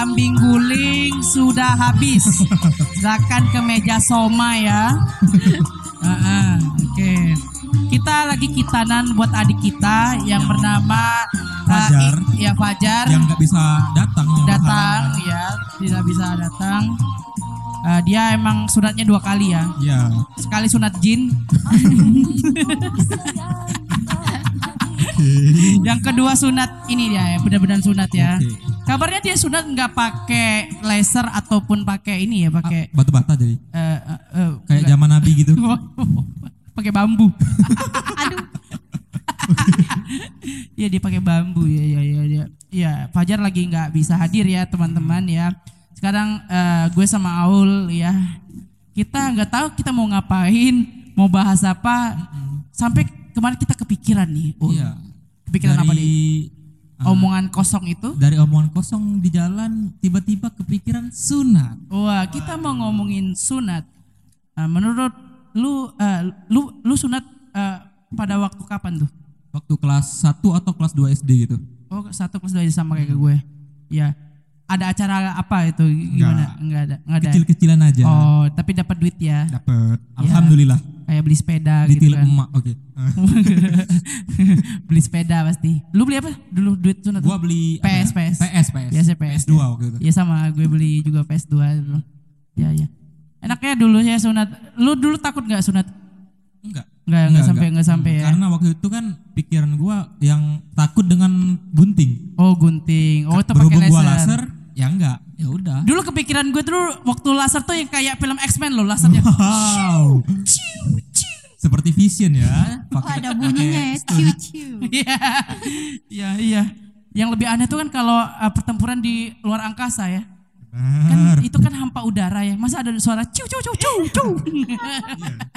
kambing guling sudah habis. Silakan ke meja soma ya. Uh, uh, Oke, kita lagi kitanan buat adik kita yang bernama uh, Fajar. I- ya Fajar Yang nggak bisa datang. datang berhalangan. ya, tidak bisa datang. Uh, dia emang sunatnya dua kali ya. Ya. Sekali sunat jin, yang kedua sunat ini dia ya, benar-benar sunat ya. Oke. Kabarnya dia sunat nggak pakai laser ataupun pakai ini ya, pakai Batu bata jadi. eh, eh, eh, Kayak zaman Nabi gitu. pakai bambu. Iya dia pakai bambu ya ya ya ya. Ya Fajar lagi nggak bisa hadir ya teman-teman ya. Sekarang eh, gue sama Aul ya kita nggak tahu kita mau ngapain, mau bahas apa. Sampai kemarin kita kepikiran nih. Oh, Iya. Kepikiran apa nih? Dari Omongan kosong itu. dari omongan kosong di jalan tiba-tiba kepikiran sunat. Wah kita mau ngomongin sunat. Eh, menurut lu, eh, lu lu sunat eh, pada waktu kapan tuh? Waktu kelas 1 atau kelas 2 SD gitu. Oh satu plus dua sama kayak gue. Ya. Ada acara apa itu gimana? Enggak ada. Enggak ada. Kecil-kecilan aja. Oh, tapi dapat duit ya. Dapat. Alhamdulillah. Kayak beli sepeda gitu Ditilep kan. emak. Oke. beli sepeda pasti. Lu beli apa? Dulu duit sunat. Gua beli PS, ya? PS. PS, PS. Biasa PS, PS2 waktu itu. Iya sama, gue beli juga PS2 dulu. Ya ya. Enaknya dulu ya sunat. Lu dulu takut nggak sunat? Enggak. Enggak, enggak sampai enggak sampai ya. Karena waktu itu kan pikiran gua yang takut dengan gunting. Oh, gunting. Oh, itu pakai Berhubung laser. gua laser, ya enggak. Ya udah. Dulu kepikiran gue dulu waktu laser tuh yang kayak film X-Men loh, lasernya. Wow. Seperti Vision ya. Oh, ada bunyinya ya, ciu-ciu. Iya. Iya, iya. Yang lebih aneh tuh kan kalau uh, pertempuran di luar angkasa ya. Kan itu kan hampa udara ya. Masa ada suara ciu ciu ciu ciu ciu.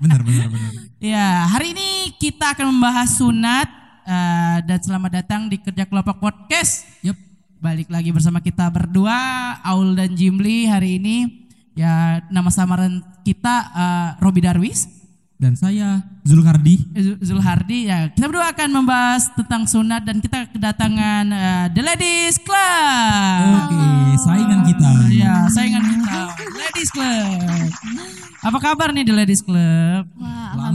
Benar, benar, benar. ya, hari ini kita akan membahas sunat uh, dan selamat datang di Kerja Kelompok Podcast. Yep. Balik lagi bersama kita berdua, Aul dan Jimli hari ini. Ya, nama samaran kita uh, Robi Darwis. Dan saya Zulkardi. Zul- Zulhardi ya kita berdua akan membahas tentang sunat dan kita kedatangan eh, The Ladies Club. Oke, saingan kita. Ya saingan kita Ladies Club. Apa kabar nih The Ladies Club?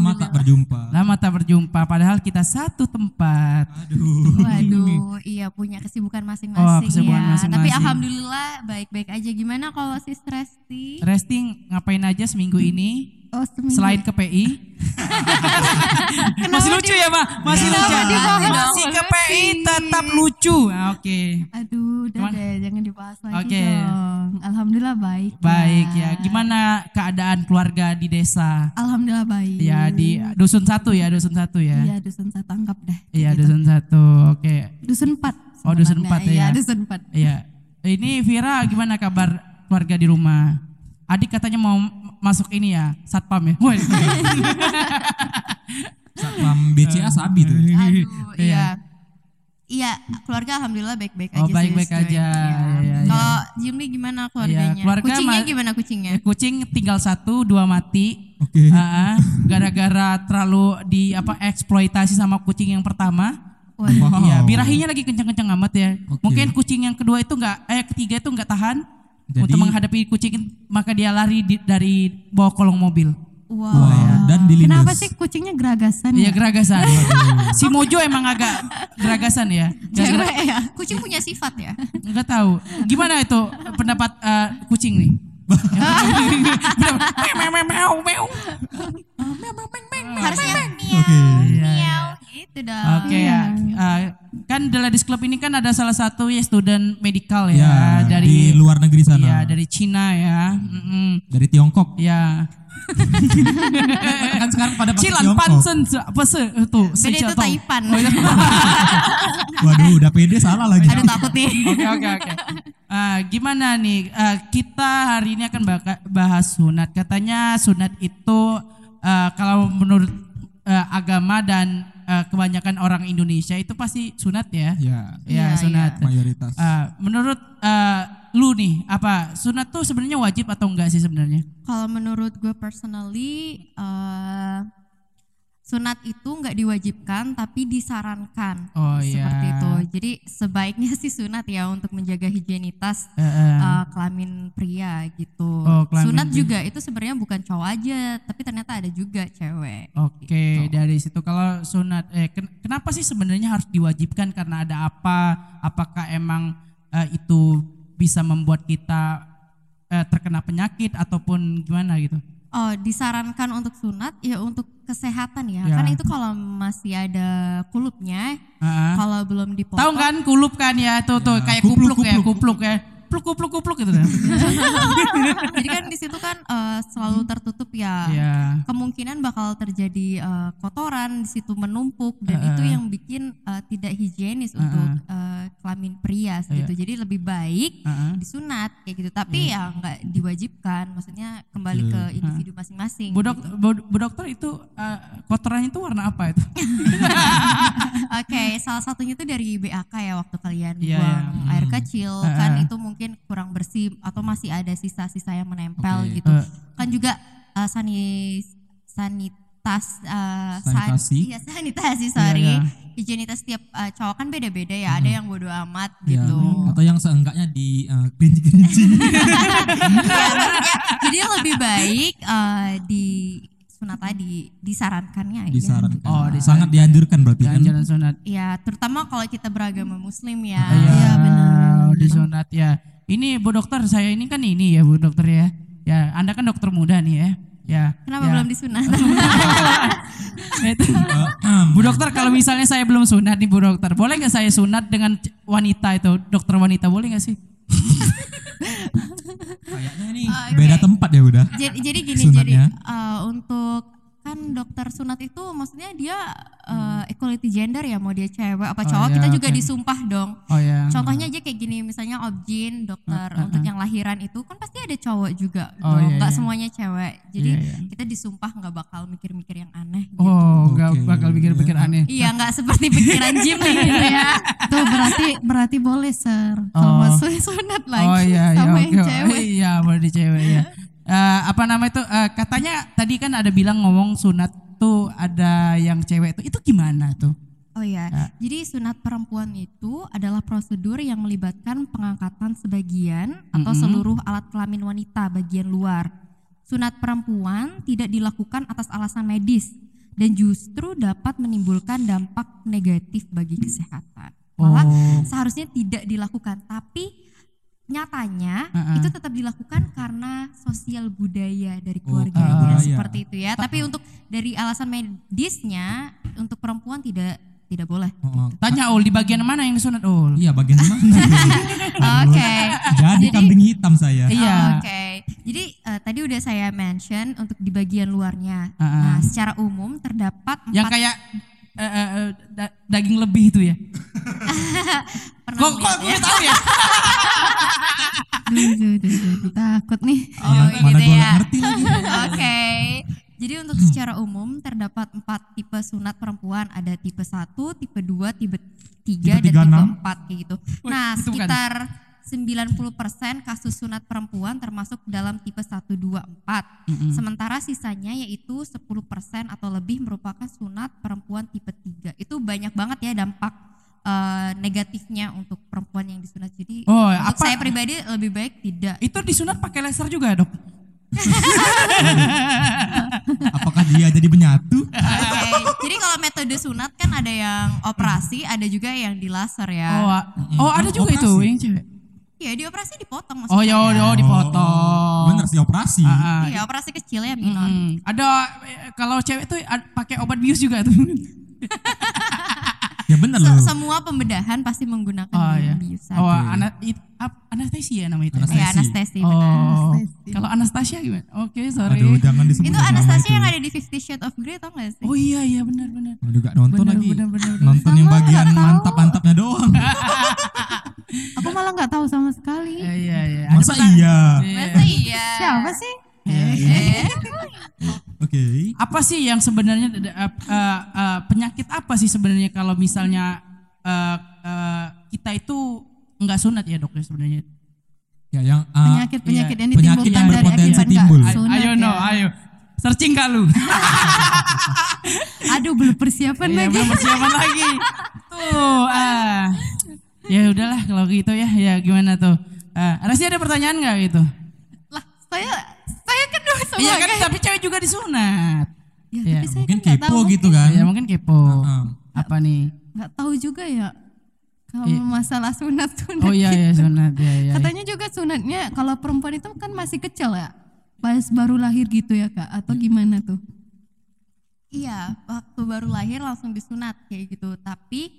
Lama tak berjumpa. Lama tak berjumpa padahal kita satu tempat. Aduh. Waduh, iya punya kesibukan Oh, masing-masing kesibukan ya. masing-masing. Tapi alhamdulillah baik-baik aja. Gimana kalau sis Resti? Resting ngapain aja seminggu ini? Oh, seminggu. Selain ke PI. Masih lucu ya, Pak? Masih lucu. Dibahas? Masih ke PI tetap lucu. Ah, Oke. Aduh, udah Cuman- deh, jangan dibahas lagi Oke. dong. Alhamdulillah baik. Baik ya. Gimana keadaan keluarga di desa? Alhamdulillah baik. Ya di dusun satu ya, dusun satu ya. Iya, dusun satu anggap dah. Iya Gitu. dusun satu. Oke. Dusun empat. Oh, dusun empat ya. Iya, dusun empat. Iya. Ini Vira gimana kabar keluarga di rumah? Adik katanya mau masuk ini ya, satpam ya. Woi. Satpam BCA sabi tuh. Aduh, Iya. iya. Iya, keluarga alhamdulillah baik-baik Oh, aja. baik-baik sis. aja. Iya, iya, Kalau Jimmy gimana keluarganya? keluarga kucingnya ma- gimana kucingnya? Kucing tinggal satu, dua mati. Oke. Ah, ah. gara-gara terlalu di apa eksploitasi sama kucing yang pertama. Wow. Iya, birahinya lagi kencang-kencang amat ya. Oke. Mungkin kucing yang kedua itu enggak eh ketiga itu enggak tahan Jadi- untuk menghadapi kucing maka dia lari di- dari bawah kolong mobil. Wow. Wah, dan dilindas. Kenapa sih kucingnya geragasan Iya ya? geragasan. si Mojo emang agak geragasan ya. Cewek ya? Kucing punya sifat ya? Enggak tahu. Gimana itu pendapat eh, kucing nih? Meow, meow, meow, meow. Harusnya miau, Oke. miau gitu dong. Oke ya. Kan The Ladies Club ini kan ada salah satu ya student medical ya, Ya, dari di luar negeri sana. ya dari Cina ya. Mm-mm. Dari Tiongkok. Ya. kan sekarang pada pakai Cilan. Pansen apa se itu Beda itu Taipan. Oh, iya. Waduh, udah pede salah lagi. Aduh takut nih. Oke oke oke. Ah, gimana nih Ah, kita hari ini akan bahas sunat. Katanya sunat itu ah, kalau menurut ah, agama dan ah, kebanyakan orang Indonesia itu pasti sunat ya. Ya, Ya, Iya, sunat. mayoritas. Ah, menurut ah, lu nih apa sunat tuh sebenarnya wajib atau enggak sih sebenarnya? Kalau menurut gue personally, eh, sunat itu nggak diwajibkan tapi disarankan Oh, seperti iya. itu. Jadi sebaiknya sih sunat ya untuk menjaga higienitas uh, kelamin pria gitu. Oh, kelamin sunat pria. juga itu sebenarnya bukan cowok aja, tapi ternyata ada juga cewek. Oke, dari situ kalau sunat eh ken- kenapa sih sebenarnya harus diwajibkan karena ada apa? Apakah emang eh, itu bisa membuat kita eh, terkena penyakit ataupun gimana gitu? Oh, disarankan untuk sunat ya untuk kesehatan ya. Ya. Kan itu kalau masih ada kulupnya, Heeh. kalau belum dipotong. Tahu kan kulup kan ya tuh tuh kayak kupluk, kupluk, ya, kupluk. kupluk ya. Pluk kupluk kupluk gitu kan. Jadi kan di situ kan eh, selalu tertutup ya. Iya. Kemungkinan bakal terjadi eh, kotoran di situ menumpuk dan itu yang bikin eh, tidak higienis untuk eh, kelamin pria gitu. Jadi lebih baik Heeh. disunat kayak gitu. Tapi ya nggak diwajibkan. Maksudnya kembali ke individu masing-masing. Bu, dok- bu- bu dokter itu eh, kotorannya itu warna apa itu? Oke, salah satunya itu dari BAK ya waktu kalian Iya, buang iya. air kecil Heeh. kan itu mungkin kurang bersih atau masih ada sisa-sisa yang menempel Oke. gitu. Eh. Kan juga uh, sanis sanitas uh, san- Sanitasi. iya sanitasi sorry. iya. Higienitas setiap uh, cowok kan beda-beda ya. Ada yang bodo amat Ya, gitu. Atau yang seenggaknya di uh, kelinci-kelinci. ya, maksudnya, jadi lebih baik uh, di sunat tadi disarankannya disarankan. Oh, disarankan. Sangat dianjurkan berarti kan. Jalan sunat. Ya, terutama kalau kita beragama muslim ya. Iya benar. Disunat ya. Ini Bu Dokter, saya ini kan ini ya Bu Dokter ya. Ya, Anda kan dokter muda nih ya. Ya. Kenapa ya. belum disunat? Itu. Bu Dokter kalau misalnya saya belum sunat nih Bu Dokter, boleh nggak saya sunat dengan wanita itu, dokter wanita boleh nggak sih? Kayaknya ini Oh, oke. beda tempat ya udah. jadi, jadi gini Sunatnya. jadi uh, untuk kan dokter sunat itu maksudnya dia uh, equality gender ya mau dia cewek apa Oh, cowok ya, kita juga oke. disumpah dong Oh ya. contohnya aja kayak gini misalnya objin dokter untuk yang lahiran itu kan pasti ada cowok juga Oh, dong iya, nggak iya. semuanya cewek jadi Iya, iya. kita disumpah nggak bakal mikir-mikir yang aneh gitu. Oh, nggak Oke. bakal pikir-pikir aneh. iya nggak seperti pikiran Jim nih gitu ya Tuh berarti berarti boleh ser. Oh. Kalau mau Sun- sunat lagi oh iya iya sama oke. yang cewek Iya, boleh di cewek ya. Eh, apa nama itu? Eh, katanya tadi kan ada bilang ngomong sunat tuh ada yang cewek itu. Itu gimana tuh? Oh ya, jadi sunat perempuan itu adalah prosedur yang melibatkan pengangkatan sebagian atau seluruh alat kelamin wanita bagian luar. Sunat perempuan tidak dilakukan atas alasan medis dan justru dapat menimbulkan dampak negatif bagi kesehatan. Malah Oh. seharusnya tidak dilakukan, tapi nyatanya Uh-uh. itu tetap dilakukan karena sosial budaya dari Oh, keluarganya budaya. seperti itu ya. Tapi untuk dari alasan medisnya untuk perempuan tidak tidak boleh. Oh, oh. Tanya Ul di bagian mana yang disunat Ul? Iya bagian mana? Oke. Jadi Jadi- kambing hitam saya. Iya. Oh, Oke. Jadi eh, tadi udah saya mention untuk di bagian luarnya. Uh-uh. Nah, secara umum terdapat empat Yang kayak eh, eh, eh, da- daging lebih itu ya? Kok kok lihat gue ya? tahu ya? Duh, duh, duh, duh, takut nih. Oh, Mana gitu ya. nggak ngerti lagi. Oke. Jadi untuk secara umum terdapat empat tipe sunat perempuan. Ada tipe 1, tipe 2, tipe 3, Tipe dan tiga, tipe enam. 4 kayak gitu. Wih, Nah, bukan. Sekitar 90% kasus sunat perempuan termasuk dalam tipe 1, 2, 4. Sementara sisanya yaitu 10% atau lebih merupakan sunat perempuan tipe 3. Itu banyak banget ya dampak eh, negatifnya untuk perempuan yang disunat. Jadi Oh, untuk apa- saya pribadi lebih baik tidak. Itu disunat pakai laser juga dok? Apakah dia jadi menyatu? Oke, jadi kalau metode sunat kan ada yang operasi, ada juga yang di laser ya. Oh, oh ada juga itu Operasi. yang cewek. Iya, di operasi dipotong Oh maksudnya. ya, oh, dipotong. Bener sih operasi. Ah, ah. Iya, operasi kecil ya minor. Hmm, ada eh, kalau cewek tuh pakai obat bius juga tuh. Ya bener Se- loh. semua pembedahan pasti menggunakan Oh ya. biusan. Oh, Oke. ana, it, ap- anestesia nama itu. Anestesi. Ya, anestesi. Oh, kalau Anastasia gimana? Oke, sorry. Aduh jangan disebut Itu Anastasia itu. yang ada di Fifty Shades of Grey tau gak sih? Oh iya iya benar benar. Aduh gak nonton Bener, lagi. bener, bener, bener. Nonton yang bagian nggak tahu. mantap-mantapnya doang. Aku malah nggak tahu sama sekali. Iya iya iya. Masa iya? Masa iya? Siapa sih? Eh, Oke. Apa sih yang sebenarnya eh, eh, eh, penyakit apa sih sebenarnya kalau misalnya eh, eh, kita itu enggak sunat ya dok ya sebenarnya? Ya yang ah, Penyakit-penyakit yang penyakit ditimbulkan yang dari berpotensi akibat nggak timbul. Ayo, sunat ayo ya. no, ayo. Searching gak lu? Aduh belum persiapan Iya, lagi. belum persiapan lagi. Tuh, ah. Ya udahlah kalau gitu ya. Ya gimana tuh? Ah, Rasi ada pertanyaan nggak gitu? Lah, saya saya kan dulu sama Iya kan, kayak- tapi cewek juga disunat. Ya, Iya, tapi saya Mungkin kan kepo tahu. gitu kan. Ya mungkin kepo. Heeh. Apa nih? Nggak tahu juga ya. Kalau Iya. masalah sunat sunat. Oh iya ya sunat ya ya. Katanya juga sunatnya kalau perempuan itu kan masih kecil ya. Pas baru lahir gitu ya kak? Atau gimana tuh? Iya, waktu baru lahir langsung disunat kayak gitu. Tapi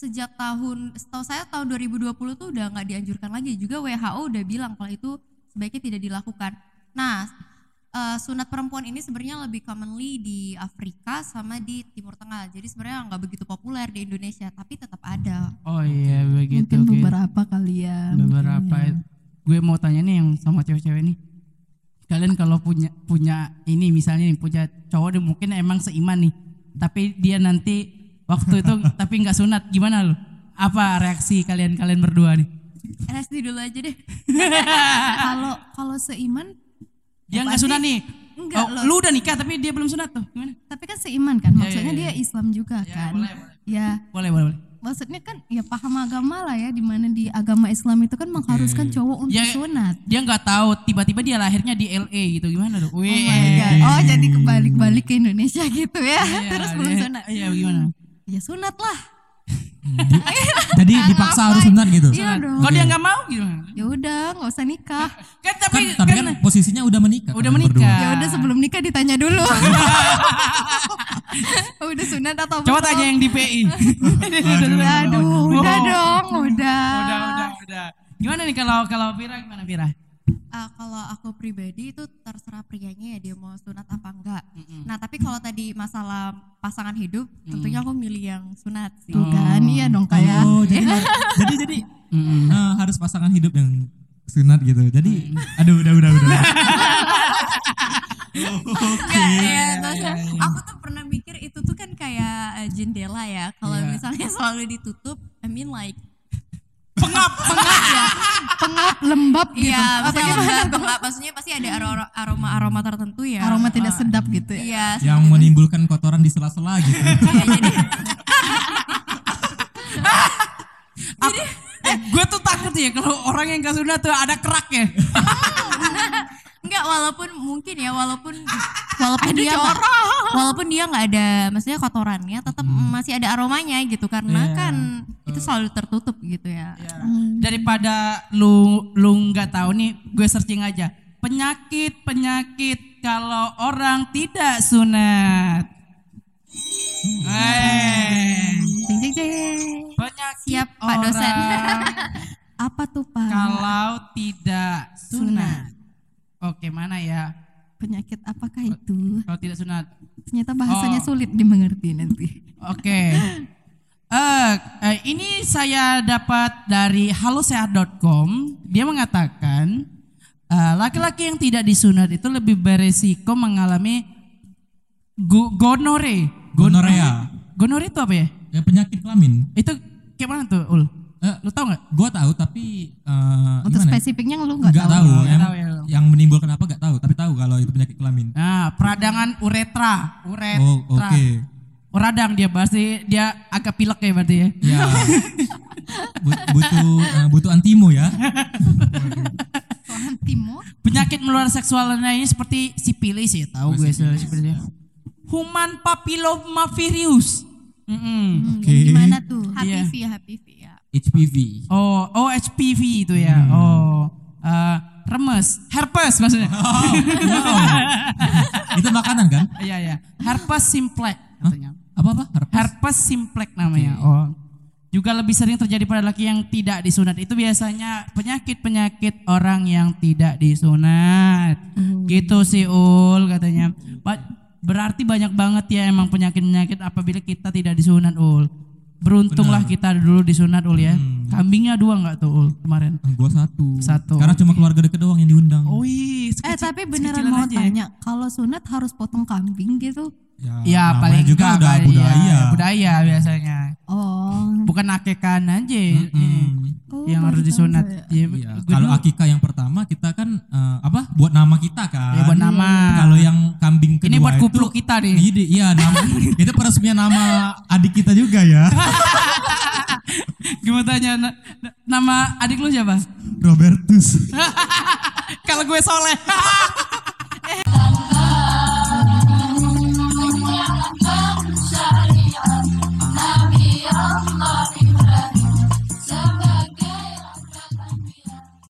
sejak tahun, setahu saya tahun 2020 tuh udah nggak dianjurkan lagi. Juga WHO udah bilang kalau itu sebaiknya tidak dilakukan. Nah, eh, sunat perempuan ini sebenarnya lebih commonly di Afrika sama di Timur Tengah. Jadi sebenarnya nggak begitu populer di Indonesia, tapi tetap ada. Oh iya begitu. Mungkin oke. beberapa kali ya. beberapa gue mau tanya nih yang sama cewek-cewek nih kalian kalau punya punya ini misalnya nih punya cowok dia mungkin emang seiman nih tapi dia nanti waktu itu tapi nggak sunat gimana lo apa reaksi kalian kalian berdua nih RSD dulu aja deh. Kalau kalau seiman, dia nggak sunat nih Enggak oh, loh. lu udah nikah tapi dia belum sunat tuh gimana tapi kan seiman kan? Ya, Maksudnya ya, ya. dia Islam juga Ya, kan? boleh, boleh. Ya, boleh boleh boleh maksudnya kan ya paham agama lah ya, di mana di agama Islam itu kan mengharuskan cowok untuk Ya, sunat. dia nggak tahu tiba-tiba dia lahirnya di LA gitu gimana tuh Oh my God. Oh jadi kebalik-balik ke Indonesia gitu ya? iya, Terus belum iya, sunat. iya gimana Ya sunat lah. Jadi dipaksa harus sunat gitu. Iya dong. kalau dia nggak mau gimana Ya udah, nggak usah nikah. kan Kan, tapi tapi kan posisinya udah menikah. Udah kalian menikah. Ya udah sebelum nikah ditanya dulu. udah sunat atau Coba belum? tanya yang di PI. Aduh, udah dong, udah. Udah, udah, udah. Gimana nih kalau kalau Vira gimana Vira? Ah, kalau aku pribadi itu terserah prianya ya dia mau sunat apa enggak. Nah tapi kalau tadi masalah pasangan hidup, tentunya aku milih yang sunat sih. Tuh kan, iya dong kayak. Oh, jadi jadi jadi eh, harus pasangan hidup yang sunat gitu. Jadi aduh udah udah udah. Enggak, ya, maksudnya aku tuh pernah mikir itu tuh kan kayak eh, jendela ya. Kalau Iya. misalnya selalu ditutup, I mean like Pengap, pengap ya. Pengap, lembab gitu. Iya, Apa lembab, enggak, maksudnya pasti ada aro- aroma-aroma tertentu ya. Aroma tidak sedap gitu ya. Iya, yang menimbulkan kotoran di sela-sela gitu. iya, jadi Eh, gue tuh takut ya kalau orang yang gak sunat tuh ada kerak ya. enggak walaupun mungkin ya walaupun walaupun dia walaupun dia nggak ada maksudnya kotorannya tetap masih ada aromanya gitu karena Iya. kan itu selalu tertutup gitu ya. Daripada lu lu nggak tahu nih, gue searching aja. Penyakit penyakit kalau orang tidak sunat. Eh, jeng. penyakit Siap, Pak dosen. Apa tuh Pak? kalau tidak sunat. Oke, mana ya? Penyakit apakah itu? Kalau tidak sunat. Ternyata bahasanya Oh. sulit dimengerti nanti. Oke. Eh, eh, ini saya dapat dari halosehat.com. Dia mengatakan eh, laki-laki yang tidak disunat itu lebih beresiko mengalami gu- gonore. Gon- Gonorea. Gonore itu apa ya? Ya penyakit kelamin. Itu kayak mana tuh, Ul? Eh, Lu tahu nggak? gua tahu tapi eh, Untuk gimana? ya? spesifiknya lu nggak Nggak tahu. tahu. Yang, tahu ya. yang menimbulkan apa nggak tahu, tapi tahu kalau itu penyakit kelamin. Nah, peradangan uretra. Uretra. Oh, oke. Radang dia pasti dia agak pilek ya berarti ya. Ya. Bu- butuh eh, butuh antimo ya. Timo. Penyakit menular seksual lainnya seperti sipilis ya, tahu gue sipilis. Human papilloma virus. Mm-mm. Hmm, Oke. yang Gimana tuh? HPV ya HPV ya. HPV. Oh, oh HPV itu ya. Oh, eh, remes, herpes maksudnya. Oh, wow. itu makanan kan? Iya ya, herpes simplex katanya. Apa apa? Herpes? Herpes simplex namanya. Oh. Juga lebih sering terjadi pada laki yang tidak disunat. Itu biasanya penyakit-penyakit orang yang tidak disunat. Gitu sih Ul katanya. Berarti banyak banget ya emang penyakit-penyakit apabila kita tidak disunat Ul. Beruntunglah kita dulu disunat Ul ya. Kambingnya dua nggak tuh Ul kemarin? Gua satu. Satu, Karena cuma keluarga deket doang yang diundang. Oh iya, Eh tapi beneran mau aja ya. tanya, kalau sunat harus potong kambing gitu? Ya, Ya namanya paling juga enggak udah kali budaya. ya, budaya biasanya. Oh, Bukan akekan aja ini Oh, yang harus disunat. Ya, Iya. Kalau akikah yang pertama kita kan eh, apa? Buat nama kita kan. Ya, buat nama. Kalau yang kambing Ini kedua buat itu- kupluk kita nih. Iya, iya nama, itu peresmian nama adik kita juga ya. Gimana tanya na- na- nama adik lu siapa? Robertus. Kalau gue soleh.